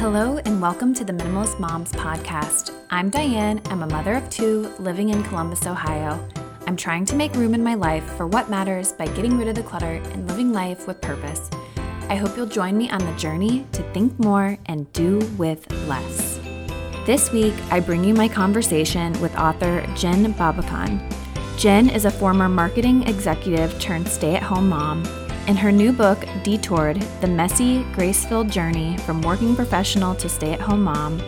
Hello, and welcome to the Minimalist Moms podcast. I'm Diane. I'm a mother of two living in Columbus, Ohio. I'm trying to make room in my life for what matters by getting rid of the clutter and living life with purpose. I hope you'll join me on the journey to think more and do with less. This week, I bring you my conversation with author Jen Babakhan. Jen is a former marketing executive turned stay at home mom in her new book, Detoured The Messy, Grace Filled Journey from Working Professional to Stay at Home Mom,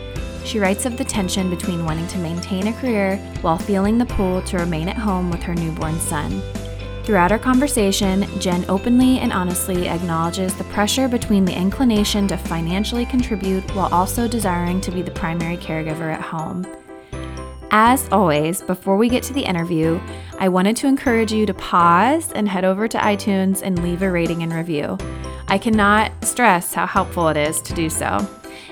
she writes of the tension between wanting to maintain a career while feeling the pull to remain at home with her newborn son. Throughout our conversation, Jen openly and honestly acknowledges the pressure between the inclination to financially contribute while also desiring to be the primary caregiver at home. As always, before we get to the interview, I wanted to encourage you to pause and head over to iTunes and leave a rating and review. I cannot stress how helpful it is to do so.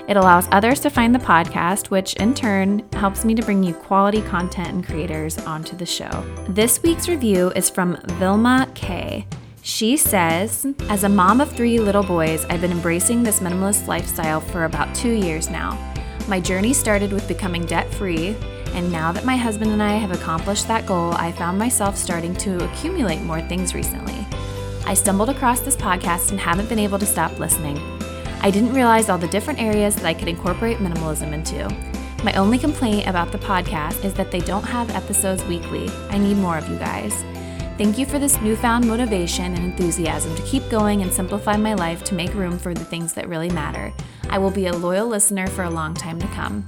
It allows others to find the podcast, which in turn helps me to bring you quality content and creators onto the show. This week's review is from Vilma K. She says, As a mom of three little boys, I've been embracing this minimalist lifestyle for about two years now. My journey started with becoming debt free and now that my husband and I have accomplished that goal, I found myself starting to accumulate more things recently. I stumbled across this podcast and haven't been able to stop listening. I didn't realize all the different areas that I could incorporate minimalism into. My only complaint about the podcast is that they don't have episodes weekly. I need more of you guys. Thank you for this newfound motivation and enthusiasm to keep going and simplify my life to make room for the things that really matter. I will be a loyal listener for a long time to come.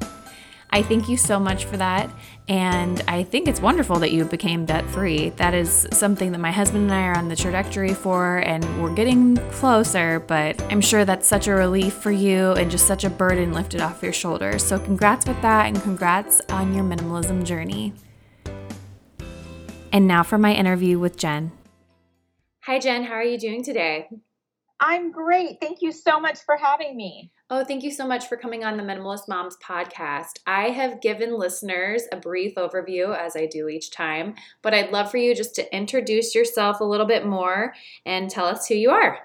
I thank you so much for that. And I think it's wonderful that you became debt free. That is something that my husband and I are on the trajectory for, and we're getting closer. But I'm sure that's such a relief for you and just such a burden lifted off your shoulders. So, congrats with that, and congrats on your minimalism journey. And now for my interview with Jen. Hi, Jen. How are you doing today? I'm great. Thank you so much for having me. Oh, thank you so much for coming on the Minimalist Moms podcast. I have given listeners a brief overview as I do each time, but I'd love for you just to introduce yourself a little bit more and tell us who you are.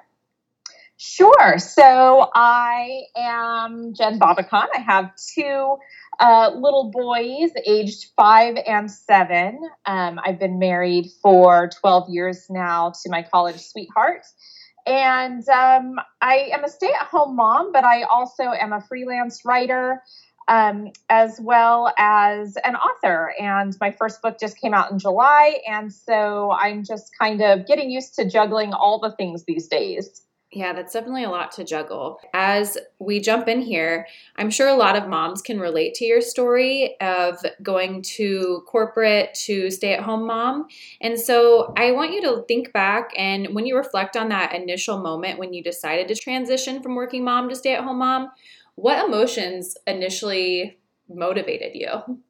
Sure. So I am Jen Babakhan. I have two uh, little boys aged five and seven. Um, I've been married for 12 years now to my college sweetheart. And um, I am a stay at home mom, but I also am a freelance writer um, as well as an author. And my first book just came out in July. And so I'm just kind of getting used to juggling all the things these days. Yeah, that's definitely a lot to juggle. As we jump in here, I'm sure a lot of moms can relate to your story of going to corporate to stay at home mom. And so I want you to think back and when you reflect on that initial moment when you decided to transition from working mom to stay at home mom, what emotions initially motivated you?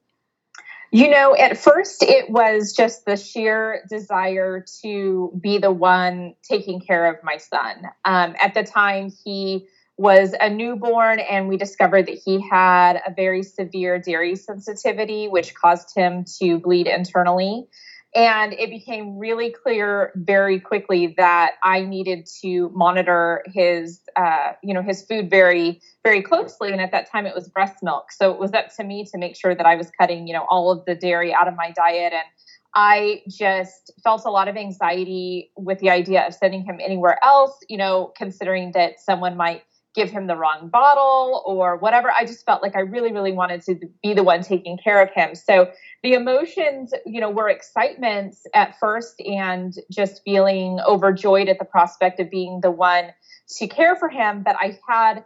You know, at first it was just the sheer desire to be the one taking care of my son. Um, at the time, he was a newborn, and we discovered that he had a very severe dairy sensitivity, which caused him to bleed internally. And it became really clear very quickly that I needed to monitor his, uh, you know, his food very, very closely. And at that time, it was breast milk, so it was up to me to make sure that I was cutting, you know, all of the dairy out of my diet. And I just felt a lot of anxiety with the idea of sending him anywhere else, you know, considering that someone might give him the wrong bottle or whatever. I just felt like I really, really wanted to be the one taking care of him. So the emotions, you know, were excitement at first and just feeling overjoyed at the prospect of being the one to care for him. But I had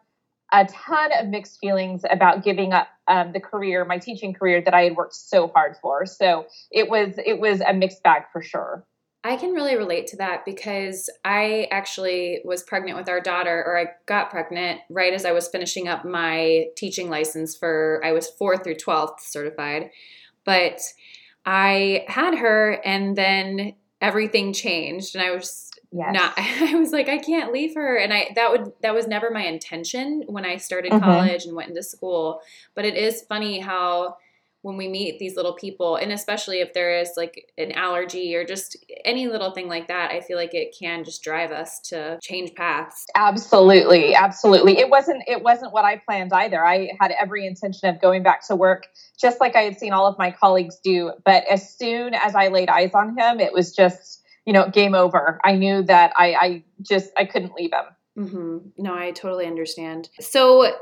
a ton of mixed feelings about giving up um, the career, my teaching career that I had worked so hard for. So it was it was a mixed bag for sure. I can really relate to that because I actually was pregnant with our daughter, or I got pregnant right as I was finishing up my teaching license for, I was fourth through 12th certified. But I had her, and then everything changed, and I was yes. not, I was like, I can't leave her. And I, that would, that was never my intention when I started mm-hmm. college and went into school. But it is funny how, when we meet these little people and especially if there is like an allergy or just any little thing like that, I feel like it can just drive us to change paths. Absolutely, absolutely. It wasn't it wasn't what I planned either. I had every intention of going back to work just like I had seen all of my colleagues do, but as soon as I laid eyes on him, it was just, you know, game over. I knew that I I just I couldn't leave him. Mm-hmm. No, I totally understand. So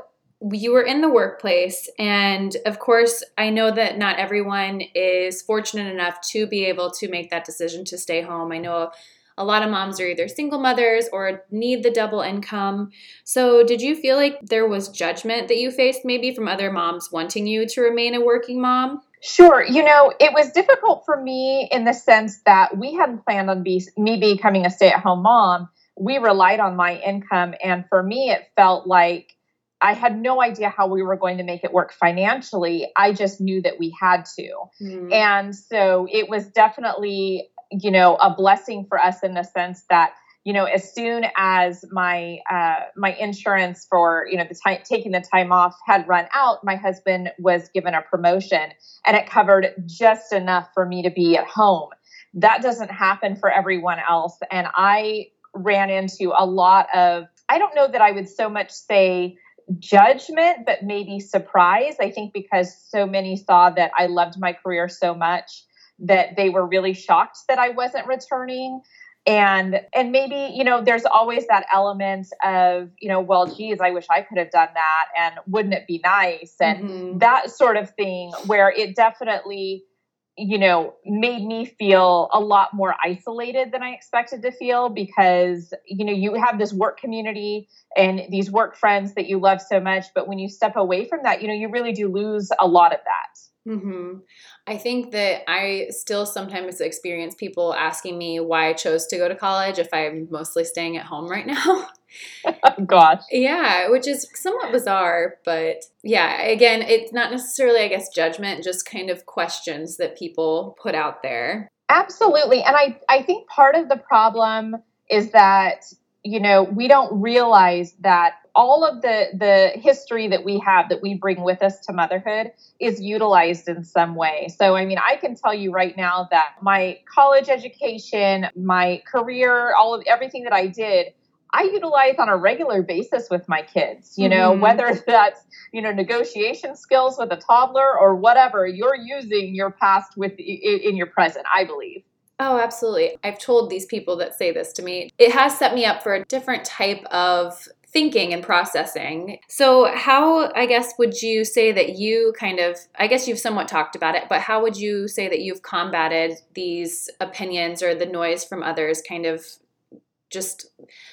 you were in the workplace and of course i know that not everyone is fortunate enough to be able to make that decision to stay home i know a lot of moms are either single mothers or need the double income so did you feel like there was judgment that you faced maybe from other moms wanting you to remain a working mom Sure. You know, it was difficult for me in the sense that we hadn't planned on be, me becoming a stay at home mom. We relied on my income. And for me, it felt like I had no idea how we were going to make it work financially. I just knew that we had to. Mm. And so it was definitely, you know, a blessing for us in the sense that, you know, as soon as my uh, my insurance for you know the time taking the time off had run out, my husband was given a promotion, and it covered just enough for me to be at home. That doesn't happen for everyone else, and I ran into a lot of. I don't know that I would so much say judgment, but maybe surprise. I think because so many saw that I loved my career so much that they were really shocked that I wasn't returning. And and maybe, you know, there's always that element of, you know, well, geez, I wish I could have done that and wouldn't it be nice? And mm-hmm. that sort of thing where it definitely you know, made me feel a lot more isolated than I expected to feel because, you know, you have this work community and these work friends that you love so much. But when you step away from that, you know, you really do lose a lot of that. Mm-hmm. I think that I still sometimes experience people asking me why I chose to go to college if I'm mostly staying at home right now. Gosh. Yeah, which is somewhat bizarre, but yeah, again, it's not necessarily, I guess, judgment, just kind of questions that people put out there. Absolutely. And I, I think part of the problem is that, you know, we don't realize that all of the the history that we have that we bring with us to motherhood is utilized in some way. So I mean, I can tell you right now that my college education, my career, all of everything that I did I utilize on a regular basis with my kids, you know, mm-hmm. whether that's, you know, negotiation skills with a toddler or whatever, you're using your past with in your present, I believe. Oh, absolutely. I've told these people that say this to me. It has set me up for a different type of thinking and processing. So, how, I guess, would you say that you kind of, I guess you've somewhat talked about it, but how would you say that you've combated these opinions or the noise from others kind of just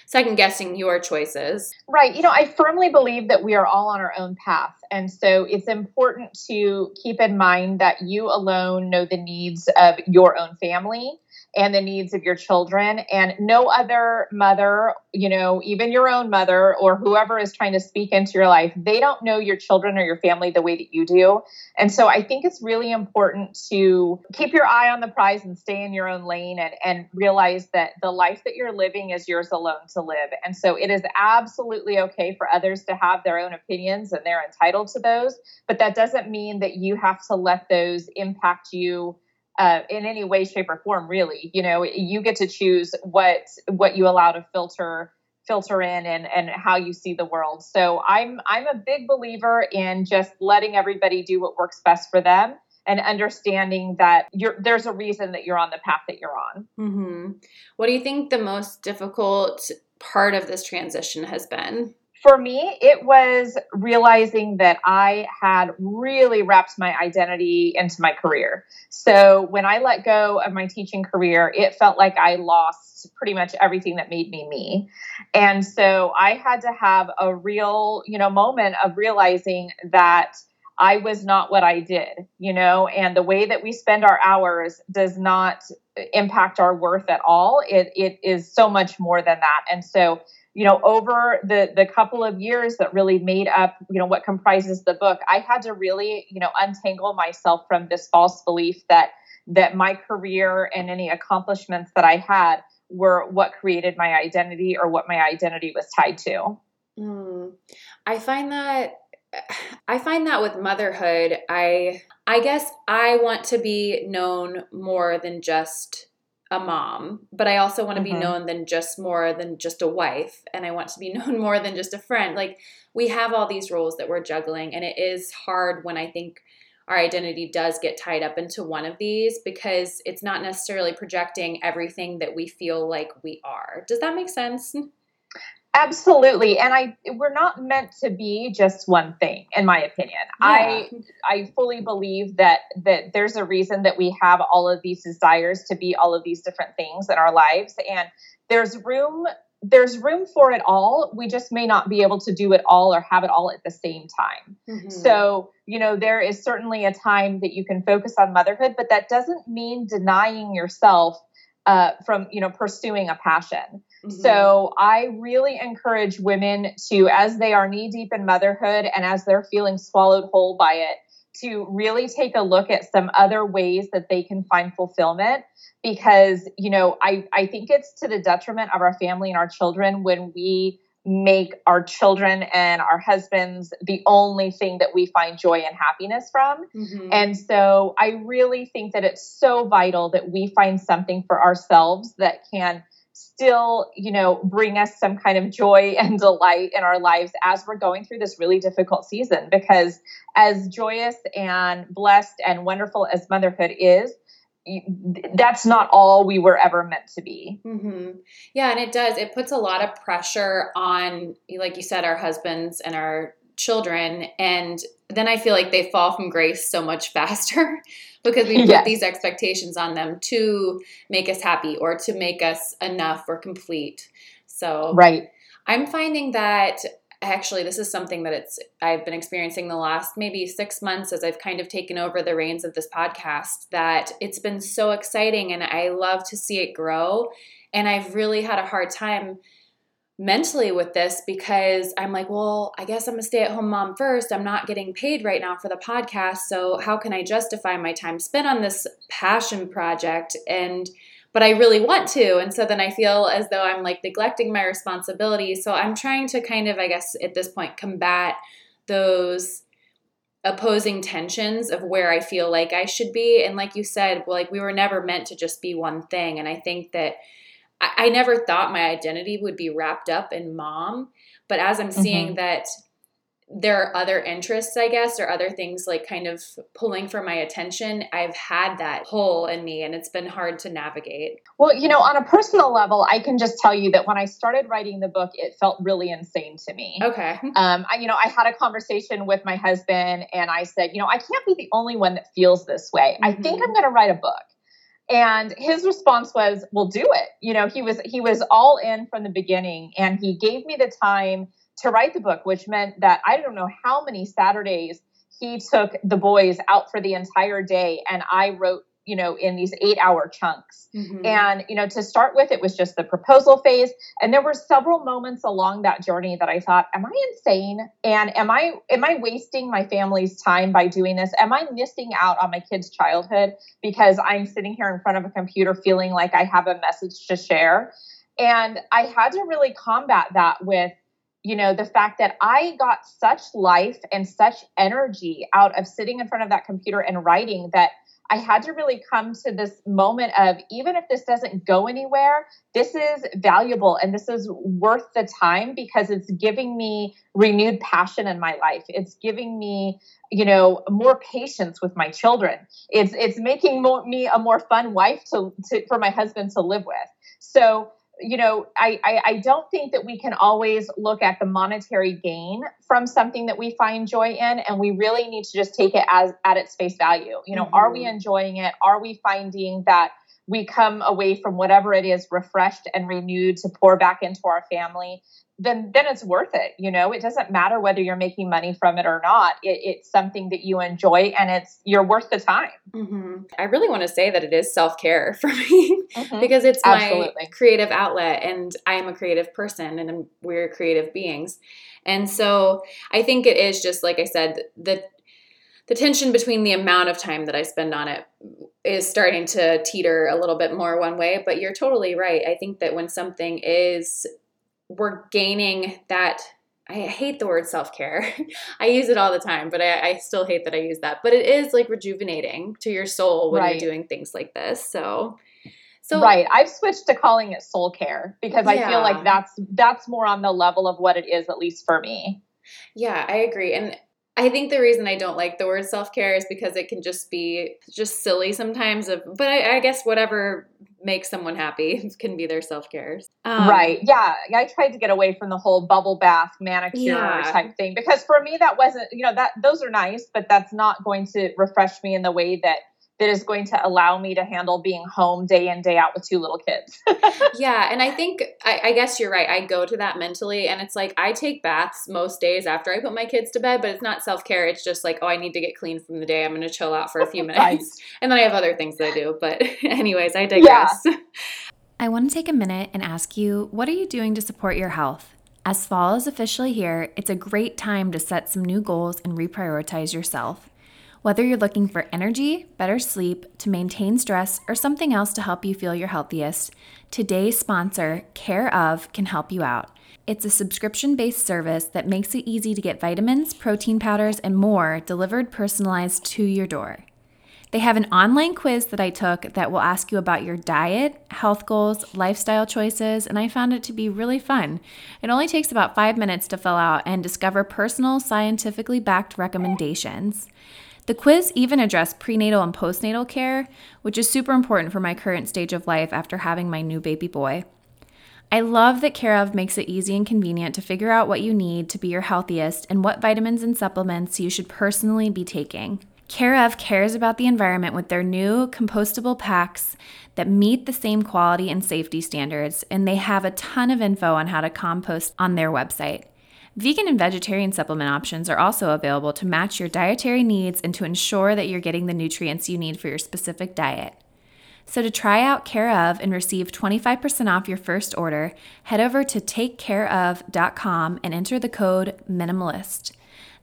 second guessing your choices. Right. You know, I firmly believe that we are all on our own path. And so it's important to keep in mind that you alone know the needs of your own family and the needs of your children. And no other mother, you know, even your own mother or whoever is trying to speak into your life, they don't know your children or your family the way that you do. And so I think it's really important to keep your eye on the prize and stay in your own lane and, and realize that the life that you're living is yours alone to live. And so it is absolutely okay for others to have their own opinions and they're entitled to those. But that doesn't mean that you have to let those impact you uh, in any way, shape, or form. Really, you know, you get to choose what what you allow to filter filter in and and how you see the world. So I'm I'm a big believer in just letting everybody do what works best for them and understanding that you're there's a reason that you're on the path that you're on. Mm-hmm. What do you think the most difficult part of this transition has been? For me, it was realizing that I had really wrapped my identity into my career. So when I let go of my teaching career, it felt like I lost pretty much everything that made me me. And so I had to have a real, you know, moment of realizing that I was not what I did, you know, and the way that we spend our hours does not impact our worth at all. It it is so much more than that. And so you know over the the couple of years that really made up you know what comprises the book i had to really you know untangle myself from this false belief that that my career and any accomplishments that i had were what created my identity or what my identity was tied to mm. i find that i find that with motherhood i i guess i want to be known more than just a mom, but I also want to Mhm. be known than just more than just a wife, and I want to be known more than just a friend. Like we have all these roles that we're juggling, and it is hard when I think our identity does get tied up into one of these because it's not necessarily projecting everything that we feel like we are. Does that make sense? Absolutely. And I we're not meant to be just one thing, in my opinion. I I fully believe that that there's a reason that we have all of these desires to be all of these different things in our lives. And there's room there's room for it all. We just may not be able to do it all or have it all at the same time. Mhm. So, you know, there is certainly a time that you can focus on motherhood, but that doesn't mean denying yourself uh, from, you know, pursuing a passion. Mhm. So I really encourage women to, as they are knee deep in motherhood and as they're feeling swallowed whole by it, to really take a look at some other ways that they can find fulfillment. Because, you know, I, I think it's to the detriment of our family and our children when we make our children and our husbands the only thing that we find joy and happiness from. Mhm. And so I really think that it's so vital that we find something for ourselves that can still, you know, bring us some kind of joy and delight in our lives as we're going through this really difficult season. Because as joyous and blessed and wonderful as motherhood is, that's not all we were ever meant to be. hmm Yeah, and it does. It puts a lot of pressure on, like you said, our husbands and our children. And then I feel like they fall from grace so much faster because we put these expectations on them to make us happy or to make us enough or complete. So Right. I'm finding that actually this is something that it's I've been experiencing the last maybe 6 months as I've kind of taken over the reins of this podcast that it's been so exciting and I love to see it grow and I've really had a hard time mentally with this because I'm like, well, I guess I'm a stay-at-home mom first. I'm not getting paid right now for the podcast, so how can I justify my time spent on this passion project and but I really want to. And so then I feel as though I'm like neglecting my responsibilities. So I'm trying to kind of, I guess, at this point, combat those opposing tensions of where I feel like I should be. And like you said, like we were never meant to just be one thing. And I think that I, I never thought my identity would be wrapped up in mom. But as I'm seeing that there are other interests, I guess, or other things like kind of pulling for my attention, I've had that hole in me and it's been hard to navigate. Well, you know, on a personal level, I can just tell you that when I started writing the book, it felt really insane to me. Okay. Um, I, you know, I had a conversation with my husband and I said, you know, I can't be the only one that feels this way. I think Mhm. I'm going to write a book. And his response was, we'll do it." You know, he was he was all in from the beginning, and he gave me the time to write the book, which meant that I don't know how many Saturdays he took the boys out for the entire day, and I wrote, you know, in these eight hour chunks. Mhm. And, you know, to start with, it was just the proposal phase. And there were several moments along that journey that I thought, am I insane? And am I am I wasting my family's time by doing this? Am I missing out on my kids' childhood because I'm sitting here in front of a computer feeling like I have a message to share? And I had to really combat that with you know the fact that i got such life and such energy out of sitting in front of that computer and writing that I had to really come to this moment of even if this doesn't go anywhere, this is valuable and this is worth the time because it's giving me renewed passion in my life. It's giving me, you know, more patience with my children. It's it's making me a more fun wife to, to for my husband to live with. So you know, I, I, I don't think that we can always look at the monetary gain from something that we find joy in, and we really need to just take it as at its face value. You know, are we mm-hmm. enjoying it? Are we finding that we come away from whatever it is refreshed and renewed to pour back into our family? Then, then it's worth it. You know, it doesn't matter whether you're making money from it or not. It, it's something that you enjoy, and it's you're worth the time. hmm I really want to say that it is self care for me Mhm. because it's my creative outlet, and I am a creative person, and we're creative beings, and so I think it is just like I said the the tension between the amount of time that I spend on it is starting to teeter a little bit more one way. But you're totally right. I think that when something is we're gaining that I hate the word self care. I use it all the time, but I, I still hate that I use that. But it is like rejuvenating to your soul when Right. you're doing things like this. So, So Right. I've switched to calling it soul care because yeah. I feel like that's that's more on the level of what it is at least for me. Yeah, I agree. And I think the reason I don't like the word self care is because it can just be just silly sometimes. Of, but I, I guess whatever makes someone happy can be their self care. Um, right? Yeah. I tried to get away from the whole bubble bath manicure yeah. type thing because for me that wasn't you know that those are nice, but that's not going to refresh me in the way that that is going to allow me to handle being home day in day out with two little kids yeah and i think I, I, guess you're right i go to that mentally and it's like i take baths most days after i put my kids to bed but it's not self-care it's just like oh i need to get clean from the day i'm going to chill out for a few minutes right. and then i have other things that i do but anyways i digress yeah. i want to take a minute and ask you what are you doing to support your health as fall is officially here, it's a great time to set some new goals and reprioritize yourself. Whether you're looking for energy, better sleep, to maintain stress, or something else to help you feel your healthiest, today's sponsor, Care of, can help you out. It's a subscription based service that makes it easy to get vitamins, protein powders, and more delivered personalized to your door. They have an online quiz that I took that will ask you about your diet, health goals, lifestyle choices, and I found it to be really fun. It only takes about five minutes to fill out and discover personal, scientifically backed recommendations. The quiz even addressed prenatal and postnatal care, which is super important for my current stage of life after having my new baby boy. I love that Care of makes it easy and convenient to figure out what you need to be your healthiest and what vitamins and supplements you should personally be taking. Care of cares about the environment with their new compostable packs that meet the same quality and safety standards, and they have a ton of info on how to compost on their website. Vegan and vegetarian supplement options are also available to match your dietary needs and to ensure that you're getting the nutrients you need for your specific diet. So, to try out Care of and receive 25% off your first order, head over to takecareof.com and enter the code MINIMALIST.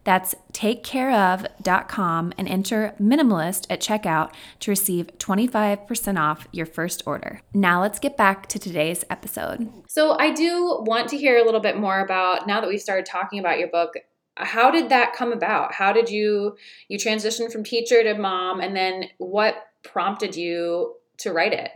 That's takecareof.com and enter minimalist at checkout to receive 25% off your first order. Now let's get back to today's episode. So, I do want to hear a little bit more about now that we've started talking about your book, how did that come about? How did you you transition from teacher to mom and then what prompted you to write it?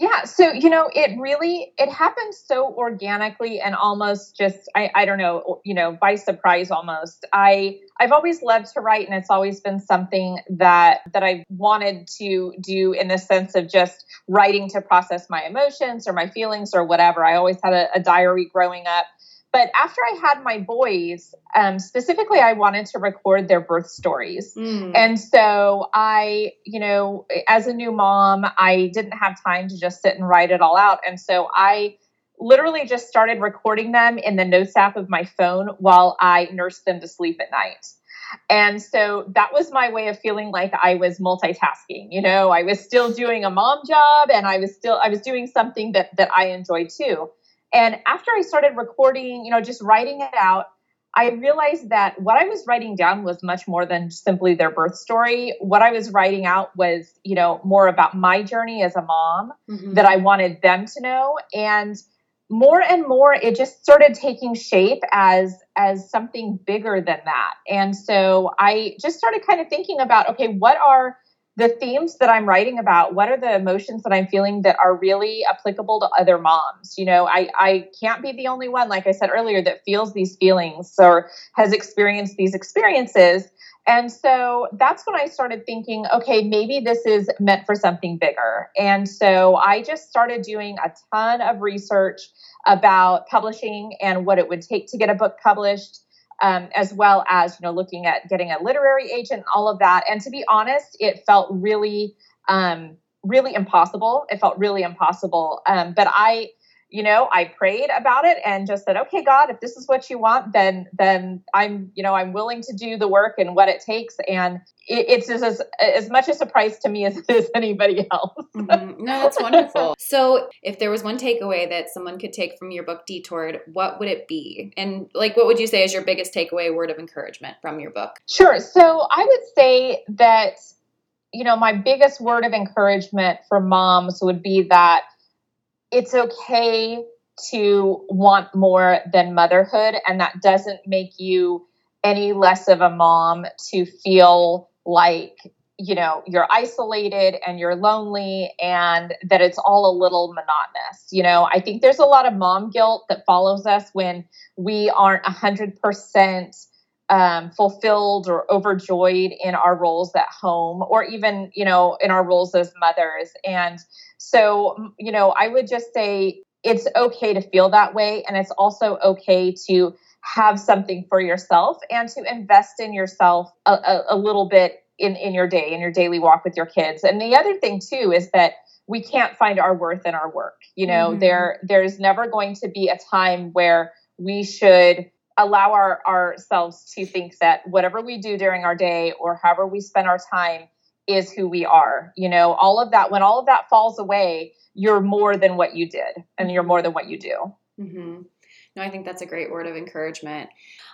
Yeah so you know it really it happened so organically and almost just I, I don't know you know by surprise almost. I i've always loved to write and it's always been something that that i wanted to do in the sense of just writing to process my emotions or my feelings or whatever. I always had a, a diary growing up but after I had my boys, um, specifically, I wanted to record their birth stories. Mm. And so I, you know, as a new mom, I didn't have time to just sit and write it all out. And so I literally just started recording them in the notes app of my phone while I nursed them to sleep at night. And so that was my way of feeling like I was multitasking. You know, I was still doing a mom job and I was still I was doing something that that I enjoyed too. And after I started recording, you know, just writing it out, I realized that what I was writing down was much more than simply their birth story. What I was writing out was, you know, more about my journey as a mom mm-hmm. that I wanted them to know. And more and more it just started taking shape as as something bigger than that. And so I just started kind of thinking about, okay, what are the themes that I'm writing about, what are the emotions that I'm feeling that are really applicable to other moms? You know, I, I can't be the only one, like I said earlier, that feels these feelings or has experienced these experiences. And so that's when I started thinking, okay, maybe this is meant for something bigger. And so I just started doing a ton of research about publishing and what it would take to get a book published um, as well as you know looking at getting a literary agent, all of that. And to be honest, it felt really, um, really impossible. It felt really impossible. Um, but I you know i prayed about it and just said okay god if this is what you want then then i'm you know i'm willing to do the work and what it takes. And it, it's as, as much a surprise to me as it is anybody else. Mm-hmm. no that's wonderful. So if there was one takeaway that someone could take from your book detoured what would it be? And like what would you say is your biggest takeaway word of encouragement from your book? Sure. So i would say that you know my biggest word of encouragement for moms would be that it's okay to want more than motherhood, and that doesn't make you any less of a mom to feel like you know you're isolated and you're lonely and that it's all a little monotonous you know? I think there's a lot of mom guilt that follows us when we aren't 100% um, fulfilled or overjoyed in our roles at home or even you know in our roles as mothers. And so you know i would just say it's okay to feel that way and it's also okay to have something for yourself and to invest in yourself a, a, a little bit in, in your day, in your daily walk with your kids. And the other thing too is that we can't find our worth in our work. You know, mm-hmm. there there's never going to be a time where we should allow our ourselves to think that whatever we do during our day or however we spend our time is who we are. You know, all of that when all of that falls away, you're more than what you did and you're more than what you do. Mm-hmm. No, I think that's a great word of encouragement.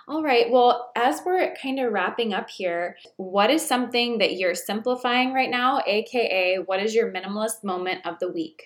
All right. Well, as we're kind of wrapping up here, what is something that you're simplifying right now? AKA, what is your minimalist moment of the week?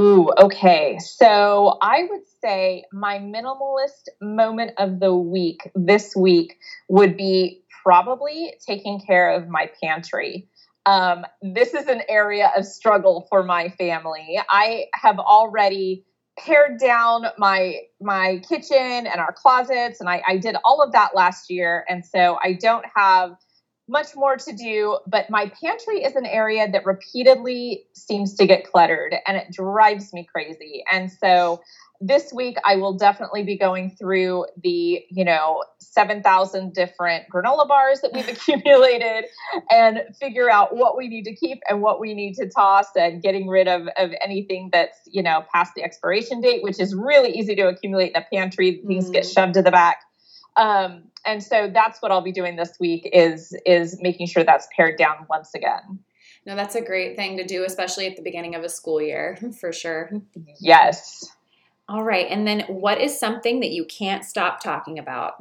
Ooh, okay. So I would say my minimalist moment of the week this week would be probably taking care of my pantry. Um, this is an area of struggle for my family. I have already pared down my my kitchen and our closets and I, I did all of that last year and so i don't have much more to do but my pantry is an area that repeatedly seems to get cluttered and it drives me crazy and so this week I will definitely be going through the, you know, 7,000 different granola bars that we've accumulated and figure out what we need to keep and what we need to toss and getting rid of, of anything that's, you know, past the expiration date, which is really easy to accumulate in a pantry. Things mm. get shoved to the back. Um, and so that's what I'll be doing this week is is making sure that's pared down once again. No, that's a great thing to do, especially at the beginning of a school year, for sure. Yes. All right. And then what is something that you can't stop talking about?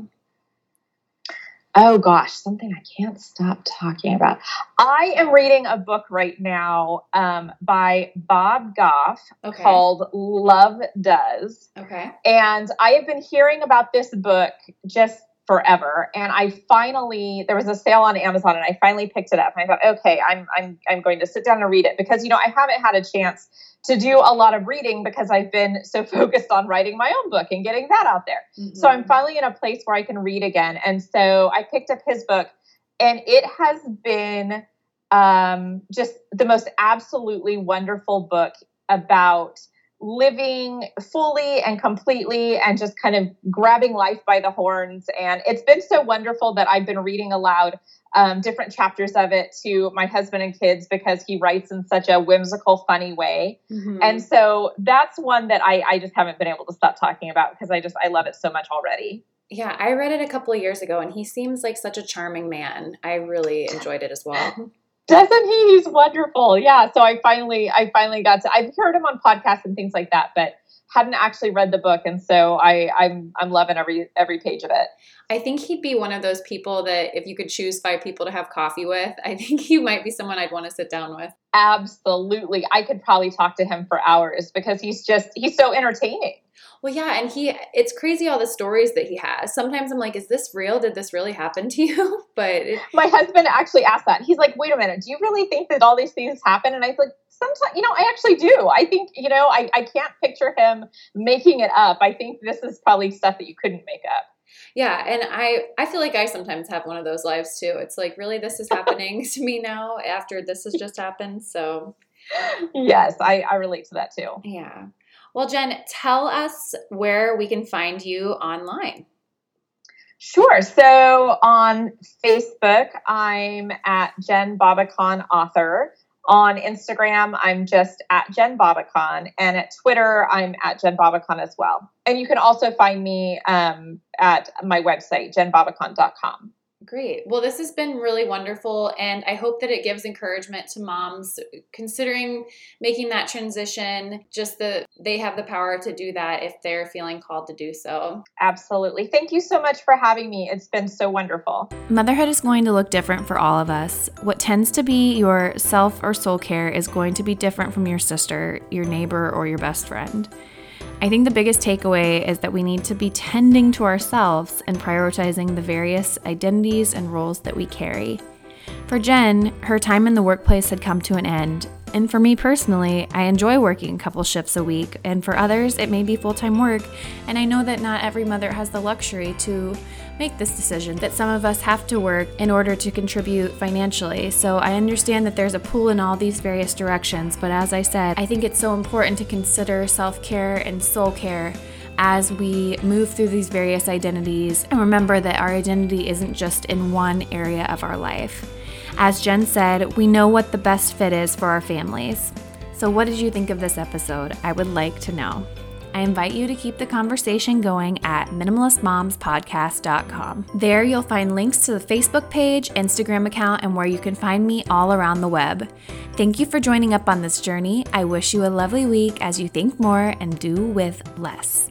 Oh gosh, something I can't stop talking about. I am reading a book right now um, by Bob Goff okay. called Love Does. Okay. And I have been hearing about this book just forever. And I finally there was a sale on Amazon and I finally picked it up. And I thought, okay, I'm I'm I'm going to sit down and read it because you know I haven't had a chance to do a lot of reading because I've been so focused on writing my own book and getting that out there. Mm-hmm. So I'm finally in a place where I can read again. And so I picked up his book, and it has been um, just the most absolutely wonderful book about living fully and completely and just kind of grabbing life by the horns. And it's been so wonderful that I've been reading aloud um, different chapters of it to my husband and kids because he writes in such a whimsical, funny way. Mm-hmm. And so that's one that I, I just haven't been able to stop talking about because I just, I love it so much already. Yeah, I read it a couple of years ago and he seems like such a charming man. I really enjoyed it as well. Doesn't he? He's wonderful. Yeah. So I finally, I finally got to. I've heard him on podcasts and things like that, but hadn't actually read the book, and so I, I'm, I'm loving every every page of it. I think he'd be one of those people that if you could choose five people to have coffee with, I think he might be someone I'd want to sit down with. Absolutely. I could probably talk to him for hours because he's just he's so entertaining. Well, yeah, and he it's crazy all the stories that he has. Sometimes I'm like, is this real? Did this really happen to you? But it, my husband actually asked that. He's like, wait a minute, do you really think that all these things happen? And I was like, sometimes, you know, I actually do. I think, you know, I, I can't picture him making it up. I think this is probably stuff that you couldn't make up. Yeah, and I I feel like I sometimes have one of those lives too. It's like, really this is happening to me now after this has just happened. So Yes, I, I relate to that too. Yeah. Well, Jen, tell us where we can find you online. Sure. So on Facebook, I'm at Jen Babakhan Author. On Instagram, I'm just at Jen Babakhan, and at Twitter, I'm at Jen Babakhan as well. And you can also find me um, at my website, jenbabakhan.com. Great. Well, this has been really wonderful, and I hope that it gives encouragement to moms considering making that transition. Just that they have the power to do that if they're feeling called to do so. Absolutely. Thank you so much for having me. It's been so wonderful. Motherhood is going to look different for all of us. What tends to be your self or soul care is going to be different from your sister, your neighbor, or your best friend. I think the biggest takeaway is that we need to be tending to ourselves and prioritizing the various identities and roles that we carry. For Jen, her time in the workplace had come to an end, and for me personally, I enjoy working a couple shifts a week, and for others, it may be full time work. And I know that not every mother has the luxury to make this decision, that some of us have to work in order to contribute financially. So I understand that there's a pool in all these various directions, but as I said, I think it's so important to consider self care and soul care as we move through these various identities and remember that our identity isn't just in one area of our life. As Jen said, we know what the best fit is for our families. So, what did you think of this episode? I would like to know. I invite you to keep the conversation going at minimalistmomspodcast.com. There you'll find links to the Facebook page, Instagram account, and where you can find me all around the web. Thank you for joining up on this journey. I wish you a lovely week as you think more and do with less.